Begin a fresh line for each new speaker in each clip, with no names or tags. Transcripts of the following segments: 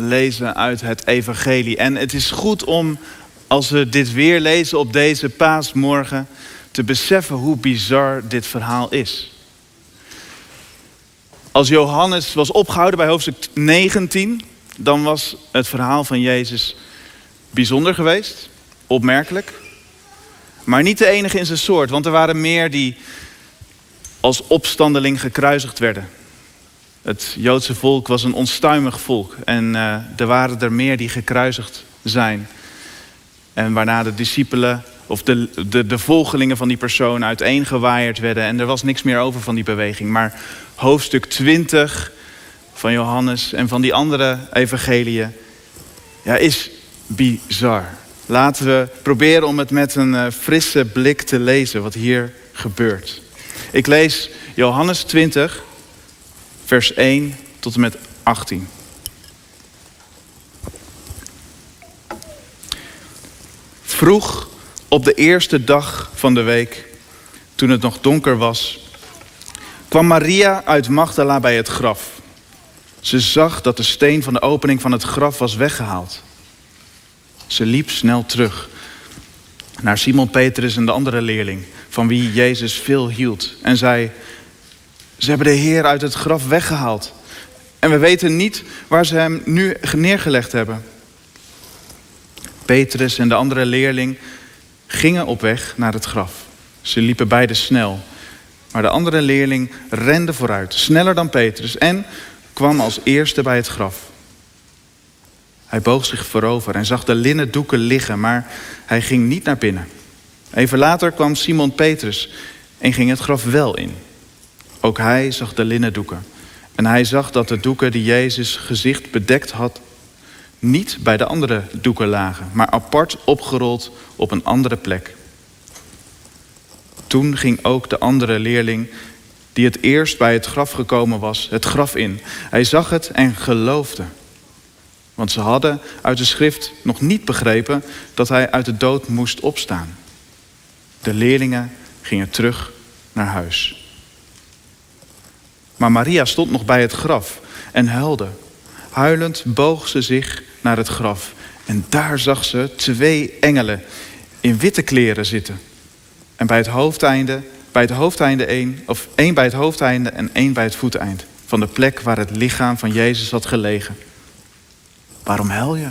lezen uit het Evangelie. En het is goed om, als we dit weer lezen op deze paasmorgen, te beseffen hoe bizar dit verhaal is. Als Johannes was opgehouden bij hoofdstuk 19, dan was het verhaal van Jezus bijzonder geweest, opmerkelijk. Maar niet de enige in zijn soort, want er waren meer die als opstandeling gekruisigd werden. Het Joodse volk was een onstuimig volk en uh, er waren er meer die gekruisigd zijn. En waarna de discipelen of de, de, de volgelingen van die persoon uiteengewaaierd werden en er was niks meer over van die beweging. Maar hoofdstuk 20 van Johannes en van die andere evangeliën ja, is bizar. Laten we proberen om het met een uh, frisse blik te lezen wat hier gebeurt. Ik lees Johannes 20, vers 1 tot en met 18. Vroeg op de eerste dag van de week, toen het nog donker was, kwam Maria uit Magdala bij het graf. Ze zag dat de steen van de opening van het graf was weggehaald. Ze liep snel terug naar Simon Petrus en de andere leerling, van wie Jezus veel hield, en zei: Ze hebben de Heer uit het graf weggehaald. En we weten niet waar ze hem nu neergelegd hebben. Petrus en de andere leerling gingen op weg naar het graf. Ze liepen beide snel. Maar de andere leerling rende vooruit, sneller dan Petrus, en kwam als eerste bij het graf. Hij boog zich voorover en zag de linnen doeken liggen, maar hij ging niet naar binnen. Even later kwam Simon Petrus en ging het graf wel in. Ook hij zag de linnen doeken. En hij zag dat de doeken die Jezus gezicht bedekt had, niet bij de andere doeken lagen, maar apart opgerold op een andere plek. Toen ging ook de andere leerling, die het eerst bij het graf gekomen was, het graf in. Hij zag het en geloofde. Want ze hadden uit de schrift nog niet begrepen dat hij uit de dood moest opstaan. De leerlingen gingen terug naar huis. Maar Maria stond nog bij het graf en huilde. Huilend boog ze zich naar het graf. En daar zag ze twee engelen in witte kleren zitten. En bij het hoofdeinde, bij het hoofdeinde één, of één bij het hoofdeinde en één bij het voeteind. Van de plek waar het lichaam van Jezus had gelegen. Waarom huil je?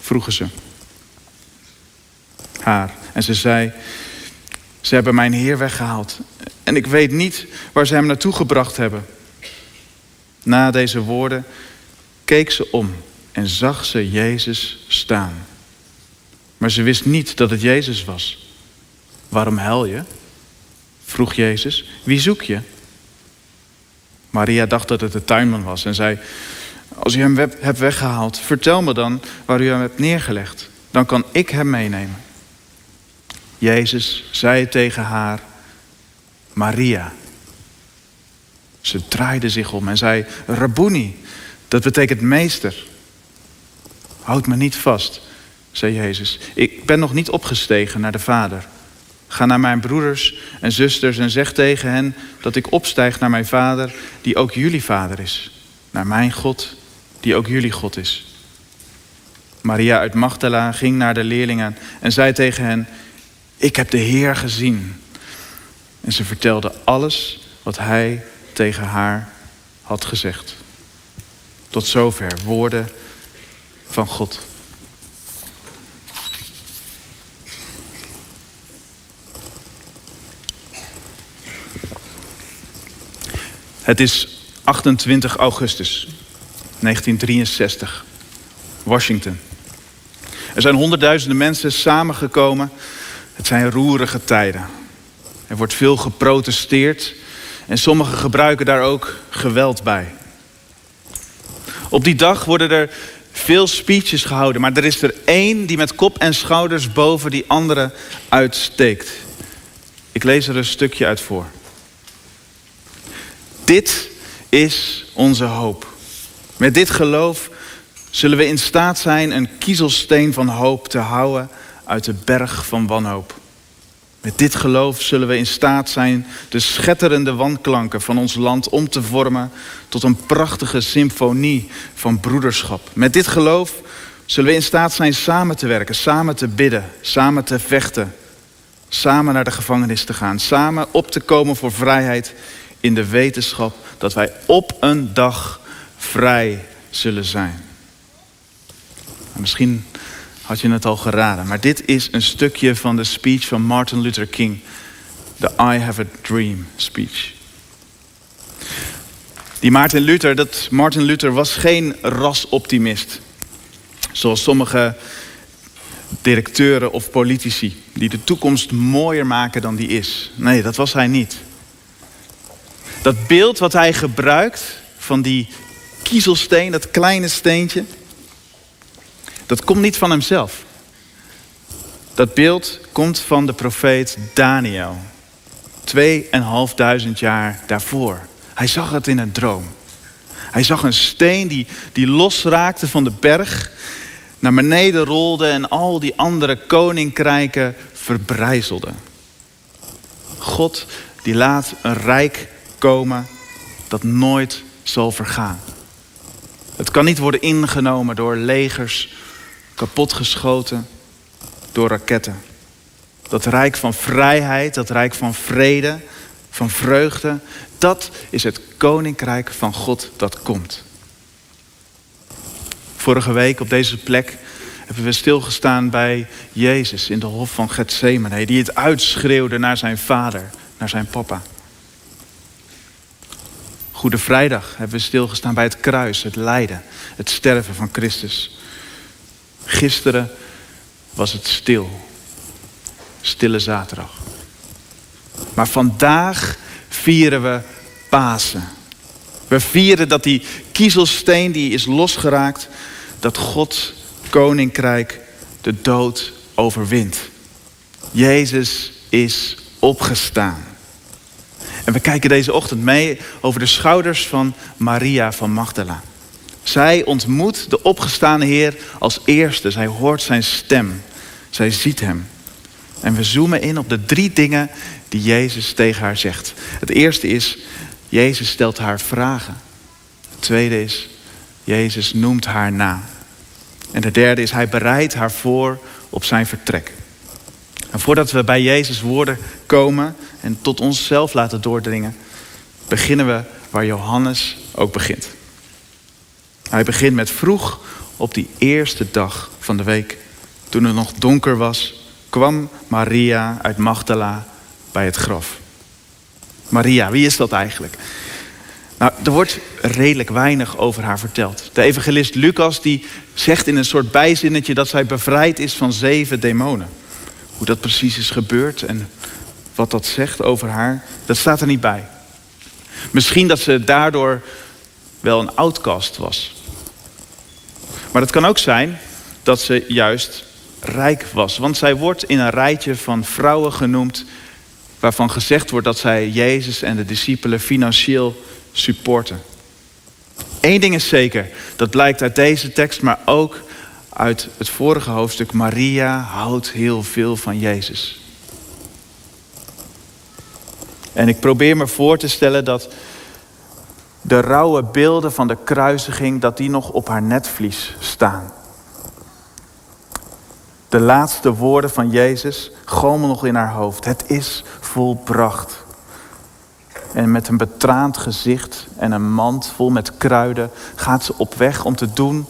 Vroegen ze. Haar. En ze zei, ze hebben mijn Heer weggehaald. En ik weet niet waar ze hem naartoe gebracht hebben. Na deze woorden keek ze om en zag ze Jezus staan. Maar ze wist niet dat het Jezus was. Waarom huil je? vroeg Jezus. Wie zoek je? Maria dacht dat het de tuinman was en zei: Als u hem hebt weggehaald, vertel me dan waar u hem hebt neergelegd. Dan kan ik hem meenemen. Jezus zei tegen haar: Maria. Ze draaide zich om en zei: Rabuni, dat betekent meester. Houd me niet vast, zei Jezus. Ik ben nog niet opgestegen naar de Vader. Ga naar mijn broeders en zusters en zeg tegen hen dat ik opstijg naar mijn Vader, die ook jullie Vader is. Naar mijn God, die ook jullie God is. Maria uit Magdala ging naar de leerlingen en zei tegen hen: Ik heb de Heer gezien. En ze vertelde alles wat hij tegen haar had gezegd. Tot zover woorden van God. Het is 28 augustus 1963, Washington. Er zijn honderdduizenden mensen samengekomen. Het zijn roerige tijden. Er wordt veel geprotesteerd en sommigen gebruiken daar ook geweld bij. Op die dag worden er veel speeches gehouden, maar er is er één die met kop en schouders boven die andere uitsteekt. Ik lees er een stukje uit voor. Dit is onze hoop. Met dit geloof zullen we in staat zijn een kiezelsteen van hoop te houden uit de berg van wanhoop. Met dit geloof zullen we in staat zijn de schetterende wanklanken van ons land om te vormen tot een prachtige symfonie van broederschap. Met dit geloof zullen we in staat zijn samen te werken, samen te bidden, samen te vechten, samen naar de gevangenis te gaan, samen op te komen voor vrijheid in de wetenschap dat wij op een dag vrij zullen zijn. Misschien had je het al geraden, maar dit is een stukje van de speech van Martin Luther King, de I Have a Dream speech. Die Martin Luther, dat Martin Luther was geen rasoptimist. Zoals sommige directeuren of politici die de toekomst mooier maken dan die is. Nee, dat was hij niet. Dat beeld wat hij gebruikt van die kiezelsteen, dat kleine steentje, dat komt niet van hemzelf. Dat beeld komt van de profeet Daniel. Tweeënhalfduizend jaar daarvoor. Hij zag het in een droom. Hij zag een steen die, die losraakte van de berg, naar beneden rolde en al die andere koninkrijken verbrijzelde. God die laat een rijk komen dat nooit zal vergaan. Het kan niet worden ingenomen door legers, kapotgeschoten door raketten. Dat rijk van vrijheid, dat rijk van vrede, van vreugde, dat is het koninkrijk van God dat komt. Vorige week op deze plek hebben we stilgestaan bij Jezus in de hof van Gethsemane, die het uitschreeuwde naar zijn vader, naar zijn papa. Goede Vrijdag hebben we stilgestaan bij het kruis, het lijden, het sterven van Christus. Gisteren was het stil. Stille zaterdag. Maar vandaag vieren we Pasen. We vieren dat die kiezelsteen die is losgeraakt, dat God koninkrijk de dood overwint. Jezus is opgestaan. En we kijken deze ochtend mee over de schouders van Maria van Magdala. Zij ontmoet de opgestane Heer als eerste. Zij hoort zijn stem. Zij ziet hem. En we zoomen in op de drie dingen die Jezus tegen haar zegt. Het eerste is, Jezus stelt haar vragen. Het tweede is, Jezus noemt haar na. En de derde is, hij bereidt haar voor op zijn vertrek. En voordat we bij Jezus woorden komen en tot onszelf laten doordringen, beginnen we waar Johannes ook begint. Hij begint met vroeg op die eerste dag van de week, toen het nog donker was, kwam Maria uit Magdala bij het graf. Maria, wie is dat eigenlijk? Nou, er wordt redelijk weinig over haar verteld. De evangelist Lucas die zegt in een soort bijzinnetje dat zij bevrijd is van zeven demonen. Hoe dat precies is gebeurd en wat dat zegt over haar, dat staat er niet bij. Misschien dat ze daardoor wel een outcast was. Maar het kan ook zijn dat ze juist rijk was. Want zij wordt in een rijtje van vrouwen genoemd waarvan gezegd wordt dat zij Jezus en de discipelen financieel supporten. Eén ding is zeker, dat blijkt uit deze tekst, maar ook uit het vorige hoofdstuk. Maria houdt heel veel van Jezus. En ik probeer me voor te stellen dat de rauwe beelden van de kruisiging, dat die nog op haar netvlies staan. De laatste woorden van Jezus gomen nog in haar hoofd. Het is volbracht. En met een betraand gezicht en een mand vol met kruiden gaat ze op weg om te doen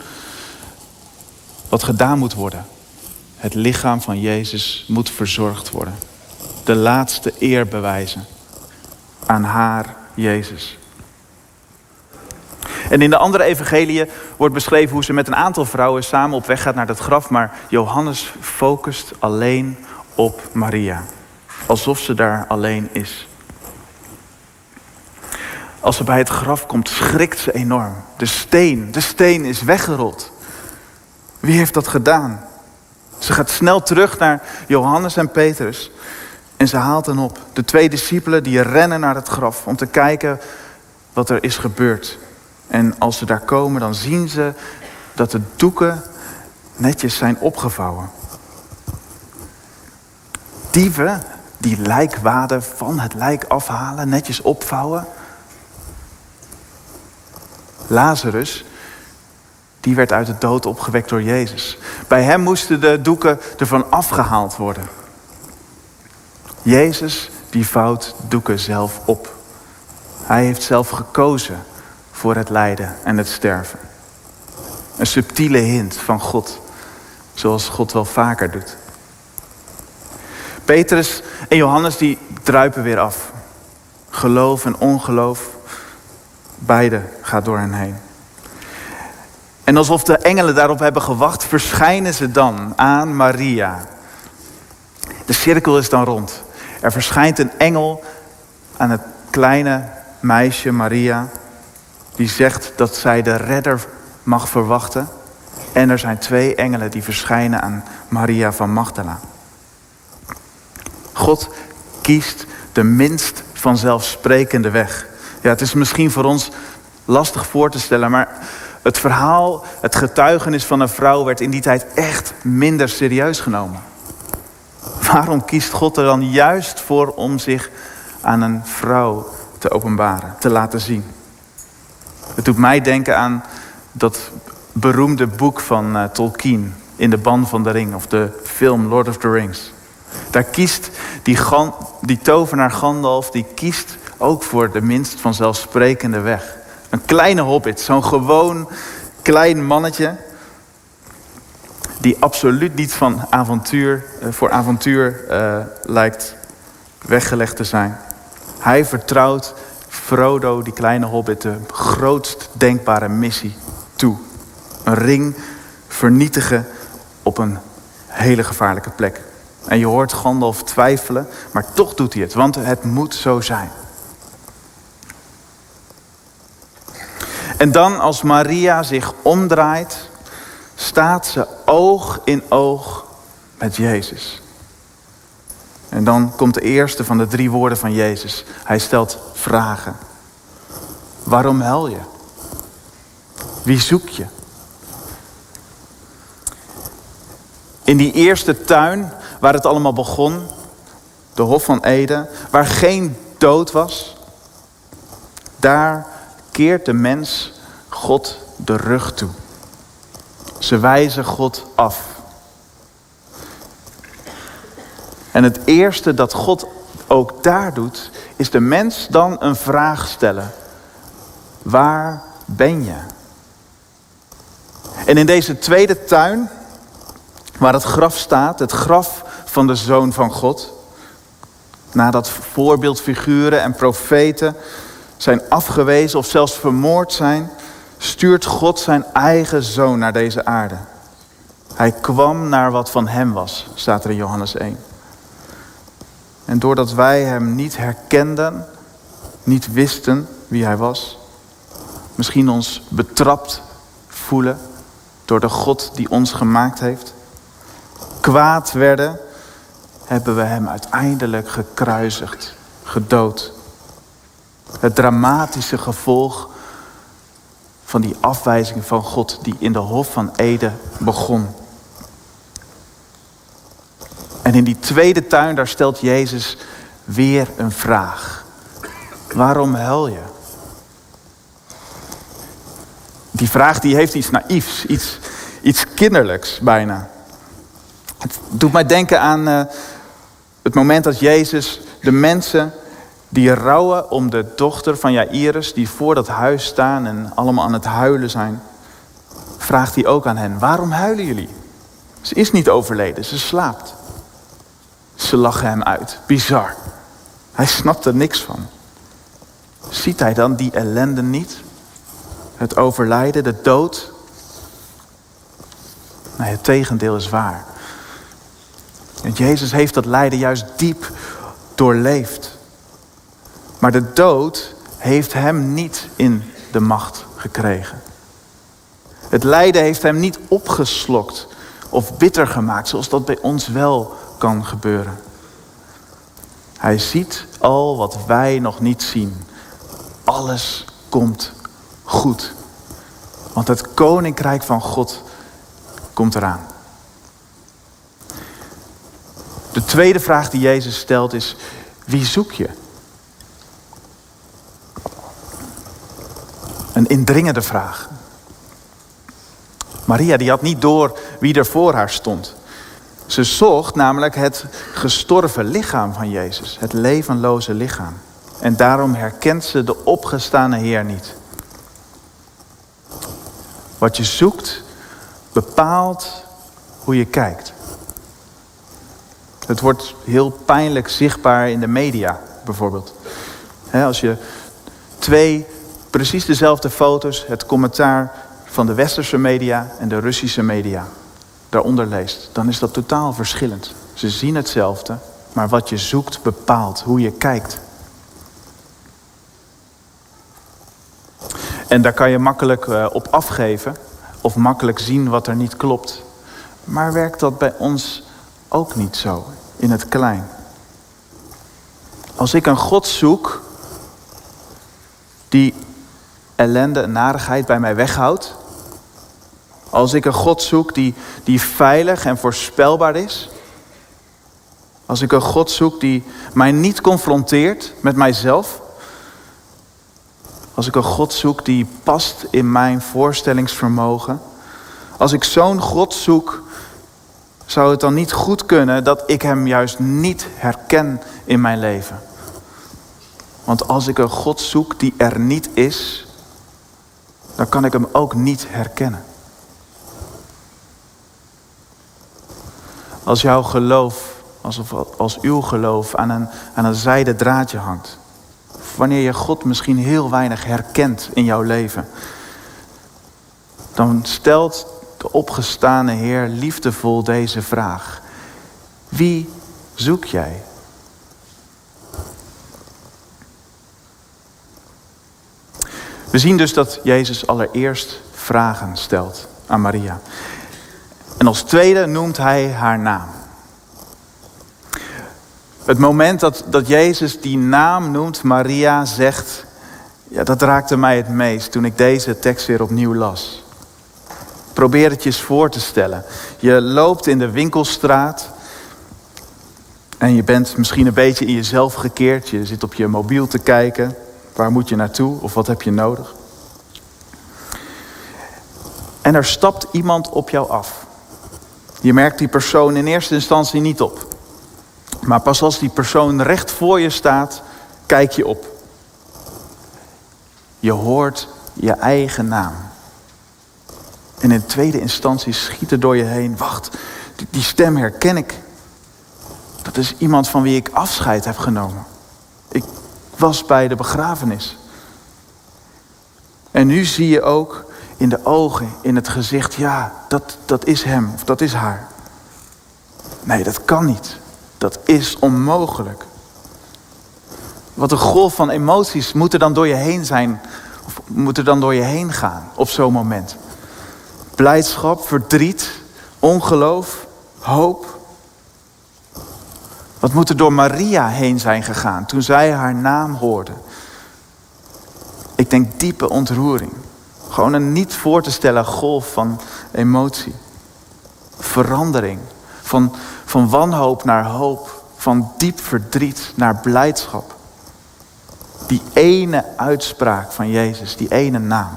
wat gedaan moet worden. Het lichaam van Jezus moet verzorgd worden. De laatste eer bewijzen aan haar Jezus. En in de andere evangeliën wordt beschreven hoe ze met een aantal vrouwen samen op weg gaat naar het graf, maar Johannes focust alleen op Maria, alsof ze daar alleen is. Als ze bij het graf komt, schrikt ze enorm. De steen, de steen is weggerold. Wie heeft dat gedaan? Ze gaat snel terug naar Johannes en Petrus en ze haalt hen op. De twee discipelen die rennen naar het graf om te kijken wat er is gebeurd. En als ze daar komen, dan zien ze dat de doeken netjes zijn opgevouwen. Dieven, die lijkwaden van het lijk afhalen, netjes opvouwen. Lazarus, die werd uit de dood opgewekt door Jezus. Bij hem moesten de doeken ervan afgehaald worden. Jezus, die vouwt doeken zelf op. Hij heeft zelf gekozen voor het lijden en het sterven. Een subtiele hint van God, zoals God wel vaker doet. Petrus en Johannes die druipen weer af. Geloof en ongeloof, beide gaat door hen heen. En alsof de engelen daarop hebben gewacht, verschijnen ze dan aan Maria. De cirkel is dan rond. Er verschijnt een engel aan het kleine meisje Maria, die zegt dat zij de redder mag verwachten. En er zijn twee engelen die verschijnen aan Maria van Magdala. God kiest de minst vanzelfsprekende weg. Ja, het is misschien voor ons lastig voor te stellen, maar het verhaal, het getuigenis van een vrouw werd in die tijd echt minder serieus genomen. Waarom kiest God er dan juist voor om zich aan een vrouw te openbaren, te laten zien? Het doet mij denken aan dat beroemde boek van uh, Tolkien in de ban van de ring, of de film Lord of the Rings. Daar kiest die, die tovenaar Gandalf, die kiest ook voor de minst vanzelfsprekende weg. Een kleine hobbit, zo'n gewoon klein mannetje. Die absoluut niet van avontuur, eh, voor avontuur uh, lijkt weggelegd te zijn. Hij vertrouwt Frodo, die kleine hobbit, de grootst denkbare missie toe. Een ring vernietigen op een hele gevaarlijke plek. En je hoort Gandalf twijfelen, maar toch doet hij het, want het moet zo zijn. En dan als Maria zich omdraait, staat ze oog in oog met Jezus. En dan komt de eerste van de drie woorden van Jezus. Hij stelt vragen. Waarom huil je? Wie zoek je? In die eerste tuin waar het allemaal begon, de Hof van Eden, waar geen dood was, daar keert de mens God de rug toe. Ze wijzen God af. En het eerste dat God ook daar doet, is de mens dan een vraag stellen. Waar ben je? En in deze tweede tuin, waar het graf staat, het graf van de Zoon van God, nadat voorbeeldfiguren en profeten zijn afgewezen of zelfs vermoord zijn, stuurt God zijn eigen zoon naar deze aarde. Hij kwam naar wat van hem was, staat er in Johannes 1. En doordat wij hem niet herkenden, niet wisten wie hij was, misschien ons betrapt voelen door de God die ons gemaakt heeft, kwaad werden, hebben we hem uiteindelijk gekruisigd, gedood. Het dramatische gevolg van die afwijzing van God die in de Hof van Ede begon. En in die tweede tuin, daar stelt Jezus weer een vraag. Waarom huil je? Die vraag die heeft iets naïefs, iets, iets kinderlijks bijna. Het doet mij denken aan uh, het moment dat Jezus de mensen die rouwen om de dochter van Jairus, die voor dat huis staan en allemaal aan het huilen zijn, vraagt hij ook aan hen: Waarom huilen jullie? Ze is niet overleden, ze slaapt. Ze lachen hem uit. Bizar. Hij snapt er niks van. Ziet hij dan die ellende niet? Het overlijden, de dood? Nee, het tegendeel is waar. En Jezus heeft dat lijden juist diep doorleefd. Maar de dood heeft hem niet in de macht gekregen. Het lijden heeft hem niet opgeslokt of bitter gemaakt, zoals dat bij ons wel kan gebeuren. Hij ziet al wat wij nog niet zien. Alles komt goed. Want het koninkrijk van God komt eraan. De De tweede vraag die Jezus stelt is, wie zoek je? Een indringende vraag. Maria die had niet door wie er voor haar stond. Ze zocht namelijk het gestorven lichaam van Jezus, het levenloze lichaam. En daarom herkent ze de opgestane Heer niet. Wat je zoekt bepaalt hoe je kijkt. Het wordt heel pijnlijk zichtbaar in de media, bijvoorbeeld. als je twee precies dezelfde foto's, het commentaar van de westerse media en de Russische media daaronder leest, dan is dat totaal verschillend. Ze zien hetzelfde, maar wat je zoekt bepaalt hoe je kijkt. En daar kan je makkelijk eh, op afgeven of makkelijk zien wat er niet klopt. Maar werkt dat bij ons ook niet zo, in het klein? Als ik een God zoek die ellende en narigheid bij mij weghoudt, als ik een God zoek die, die veilig en voorspelbaar is, als ik een God zoek die mij niet confronteert met mijzelf, als ik een God zoek die past in mijn voorstellingsvermogen. Als ik zo'n God zoek, zou het dan niet goed kunnen dat ik Hem juist niet herken in mijn leven. Want als ik een God zoek die er niet is, dan kan ik Hem ook niet herkennen. Als jouw geloof, alsof als uw geloof aan een, aan een zijden draadje hangt, wanneer je God misschien heel weinig herkent in jouw leven, dan stelt de opgestane Heer liefdevol deze vraag. Wie zoek jij? We zien dus dat Jezus allereerst vragen stelt aan Maria. En als tweede noemt hij haar naam. Het moment dat, dat Jezus die naam noemt, Maria zegt, ja, dat raakte mij het meest toen ik deze tekst weer opnieuw las. Probeer het je eens voor te stellen. Je loopt in de winkelstraat en je bent misschien een beetje in jezelf gekeerd. Je zit op je mobiel te kijken. Waar moet je naartoe of wat heb je nodig? En er stapt iemand op jou af. Je merkt die persoon in eerste instantie niet op. Maar pas als die persoon recht voor je staat, kijk je op. Je hoort je eigen naam. En in tweede instantie schiet er door je heen. Wacht, die stem herken ik. Dat is iemand van wie ik afscheid heb genomen. Ik was bij de begrafenis. En nu zie je ook in de ogen, in het gezicht, ja, dat, dat is hem of dat is haar. Nee, dat kan niet. Dat is onmogelijk. Wat een golf van emoties moet er dan door je heen zijn. Of moet er dan door je heen gaan op zo'n moment. Blijdschap, verdriet, ongeloof, hoop. Wat moet er door Maria heen zijn gegaan toen zij haar naam hoorde? Ik denk diepe ontroering. Gewoon een niet voor te stellen golf van emotie. Verandering. Van, van wanhoop naar hoop. Van diep verdriet naar blijdschap. Die ene uitspraak van Jezus, die ene naam.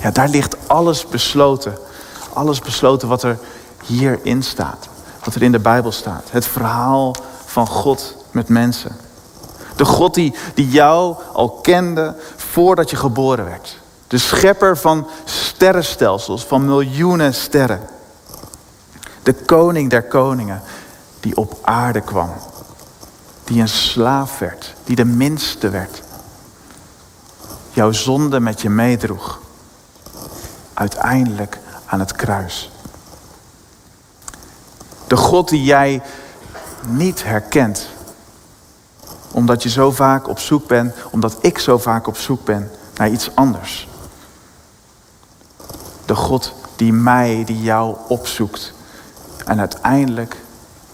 Ja, daar ligt alles besloten. Alles besloten wat er hierin staat. Wat er in de Bijbel staat. Het verhaal van God met mensen. De God die, die jou al kende voordat je geboren werd. De schepper van sterrenstelsels, van miljoenen sterren. De koning der koningen die op aarde kwam. Die een slaaf werd, die de minste werd. Jouw zonde met je meedroeg. Uiteindelijk aan het kruis. De God die jij niet herkent. Omdat je zo vaak op zoek bent, omdat ik zo vaak op zoek ben naar iets anders. De God die mij, die jou opzoekt. En uiteindelijk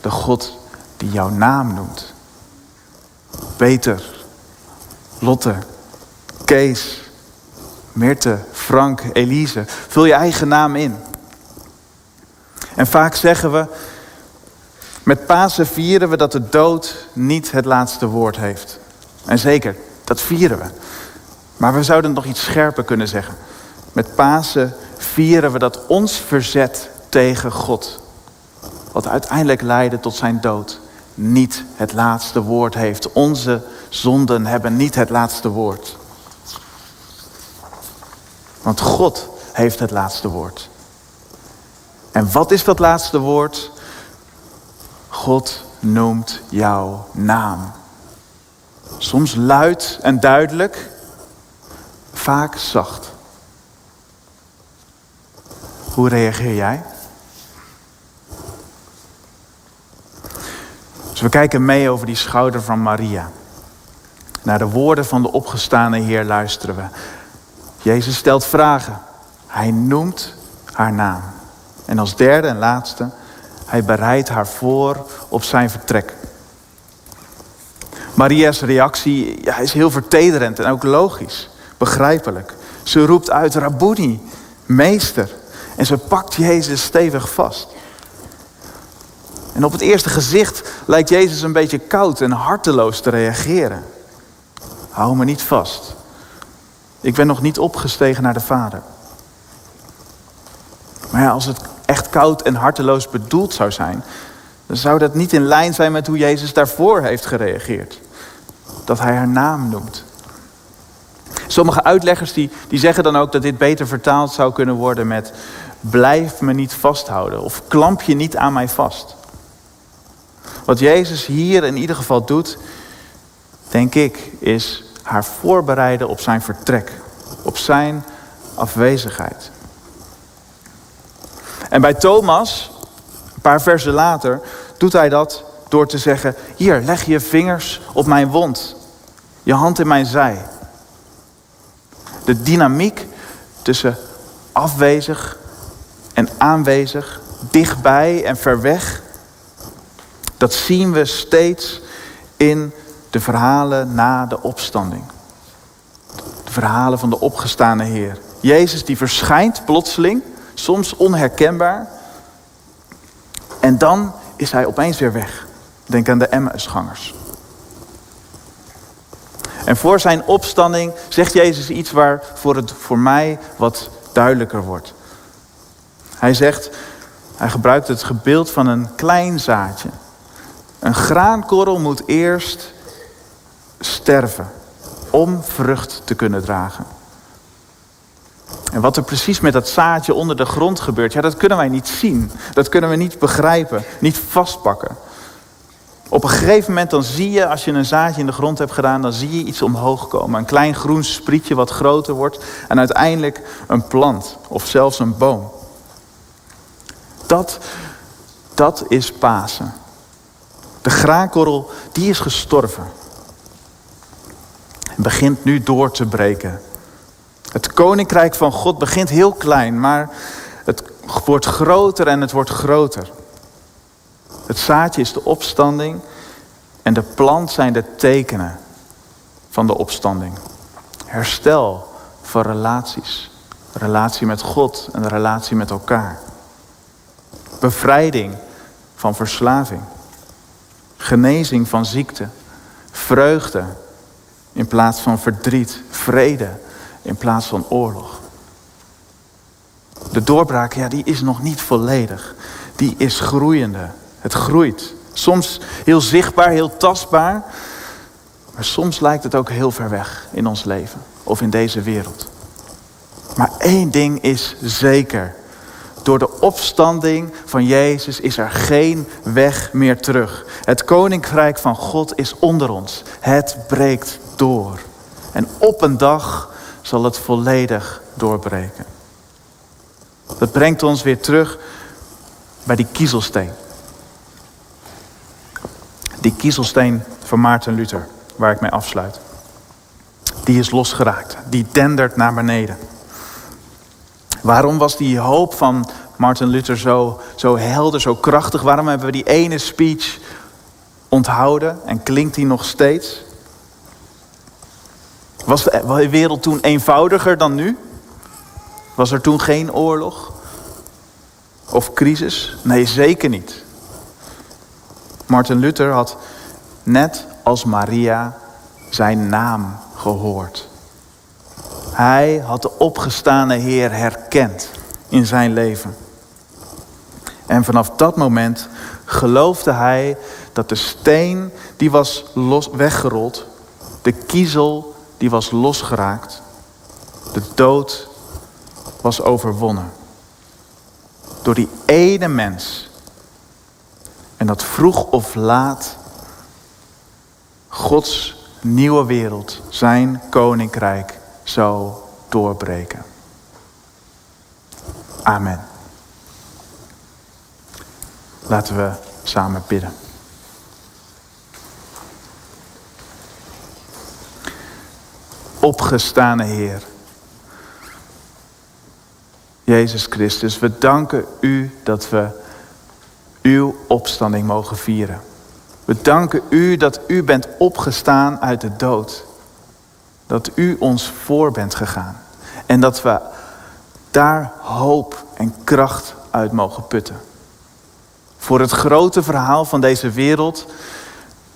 de God die jouw naam noemt. Peter, Lotte, Kees, Mirte, Frank, Elise. Vul je eigen naam in. En vaak zeggen we, Met Pasen vieren we dat de dood niet het laatste woord heeft. En zeker, dat vieren we. Maar we zouden nog iets scherper kunnen zeggen. Met Pasen vieren we dat ons verzet tegen God, wat uiteindelijk leidde tot zijn dood, niet het laatste woord heeft. Onze zonden hebben niet het laatste woord. Want God heeft het laatste woord. En wat is dat laatste woord? God noemt jouw naam. Soms luid en duidelijk, vaak zacht. Hoe reageer jij? Dus we kijken mee over die schouder van Maria. Naar de woorden van de opgestane Heer luisteren we. Jezus stelt vragen. Hij noemt haar naam. En als derde en laatste, hij bereidt haar voor op zijn vertrek. Maria's reactie ja, is heel vertederend en ook logisch, begrijpelijk. Ze roept uit, Rabboni, meester. En ze pakt Jezus stevig vast. En op het eerste gezicht lijkt Jezus een beetje koud en harteloos te reageren. Hou me niet vast. Ik ben nog niet opgestegen naar de Vader. Maar ja, als het koud en harteloos bedoeld zou zijn, dan zou dat niet in lijn zijn met hoe Jezus daarvoor heeft gereageerd. Dat hij haar naam noemt. Sommige uitleggers die, die zeggen dan ook dat dit beter vertaald zou kunnen worden met blijf me niet vasthouden of klamp je niet aan mij vast. Wat Jezus hier in ieder geval doet, denk ik, is haar voorbereiden op zijn vertrek, op zijn afwezigheid. En bij Thomas, een paar versen later, doet hij dat door te zeggen: Hier, leg je vingers op mijn wond, je hand in mijn zij. De dynamiek tussen afwezig en aanwezig, dichtbij en ver weg, dat zien we steeds in de verhalen na de opstanding. De verhalen van de opgestane Heer. Jezus die verschijnt plotseling, soms onherkenbaar. En dan is hij opeens weer weg. Denk aan de Emmausgangers. En voor zijn opstanding zegt Jezus iets waar voor het voor mij wat duidelijker wordt. Hij zegt, hij gebruikt het gebeeld van een klein zaadje. Een graankorrel moet eerst sterven om vrucht te kunnen dragen. En wat er precies met dat zaadje onder de grond gebeurt, ja, dat kunnen wij niet zien. Dat kunnen we niet begrijpen, niet vastpakken. Op een gegeven moment dan zie je, als je een zaadje in de grond hebt gedaan, dan zie je iets omhoog komen. Een klein groen sprietje wat groter wordt en uiteindelijk een plant of zelfs een boom. Dat, dat is Pasen. De graankorrel, die is gestorven. En begint nu door te breken. Het koninkrijk van God begint heel klein, maar het wordt groter en het wordt groter. Het zaadje is de opstanding en de plant zijn de tekenen van de opstanding. Herstel van relaties. Relatie met God en relatie met elkaar. Bevrijding van verslaving. Genezing van ziekte. Vreugde in plaats van verdriet. Vrede in plaats van oorlog. De doorbraak, ja, die is nog niet volledig. Die is groeiende. Het groeit. Soms heel zichtbaar, heel tastbaar. Maar soms lijkt het ook heel ver weg in ons leven of in deze wereld. Maar één ding is zeker. Door de opstanding van Jezus is er geen weg meer terug. Het koninkrijk van God is onder ons. Het breekt door. En op een dag zal het volledig doorbreken. Dat brengt ons weer terug bij die kiezelsteen. Die kiezelsteen van Maarten Luther, waar ik mee afsluit. Die is losgeraakt. Die dendert naar beneden. Waarom was die hoop van Martin Luther zo, zo helder, zo krachtig? Waarom hebben we die ene speech onthouden en klinkt die nog steeds? Was de wereld toen eenvoudiger dan nu? Was er toen geen oorlog? Of crisis? Nee, zeker niet. Martin Luther had net als Maria zijn naam gehoord. Hij had de opgestane Heer herkend in zijn leven. En vanaf dat moment geloofde hij dat de steen die was los, weggerold, de kiezel die was losgeraakt, de dood was overwonnen. Door die ene mens. En dat vroeg of laat Gods nieuwe wereld, zijn koninkrijk, zou doorbreken. Amen. Laten we samen bidden. Opgestane Heer. Jezus Christus, we danken U dat we uw opstanding mogen vieren. We danken U dat U bent opgestaan uit de dood. Dat U ons voor bent gegaan. En dat we daar hoop en kracht uit mogen putten. Voor het grote verhaal van deze wereld,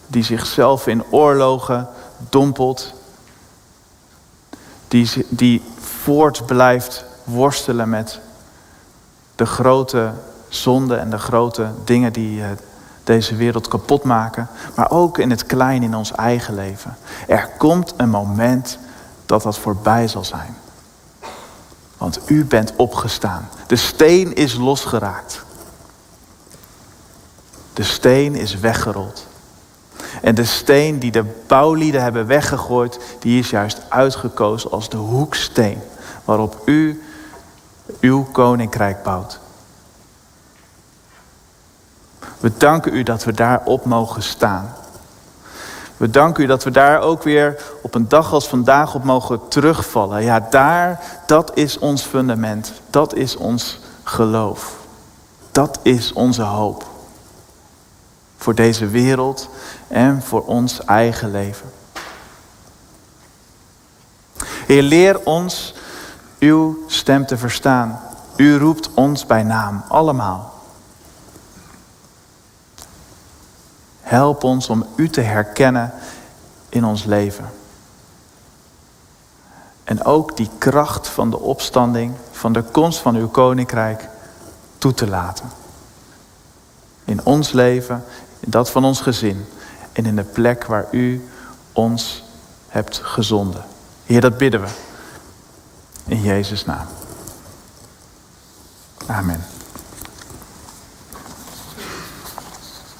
die zichzelf in oorlogen dompelt, die, die voort blijft worstelen met de grote zonden en de grote dingen die eh, deze wereld kapot maken, maar ook in het klein in ons eigen leven. Er komt een moment dat dat voorbij zal zijn. Want u bent opgestaan. De steen is losgeraakt. De steen is weggerold. En de steen die de bouwlieden hebben weggegooid, die is juist uitgekozen als de hoeksteen waarop u uw koninkrijk bouwt. We danken u dat we daarop mogen staan. We danken u dat we daar ook weer op een dag als vandaag op mogen terugvallen. Ja, daar, dat is ons fundament. Dat is ons geloof. Dat is onze hoop. Voor deze wereld en voor ons eigen leven. Heer, leer ons uw stem te verstaan. U roept ons bij naam, allemaal. Help ons om u te herkennen in ons leven. En ook die kracht van de opstanding, van de komst van uw koninkrijk toe te laten. In ons leven, in dat van ons gezin en in de plek waar u ons hebt gezonden. Heer, dat bidden we. In Jezus' naam. Amen.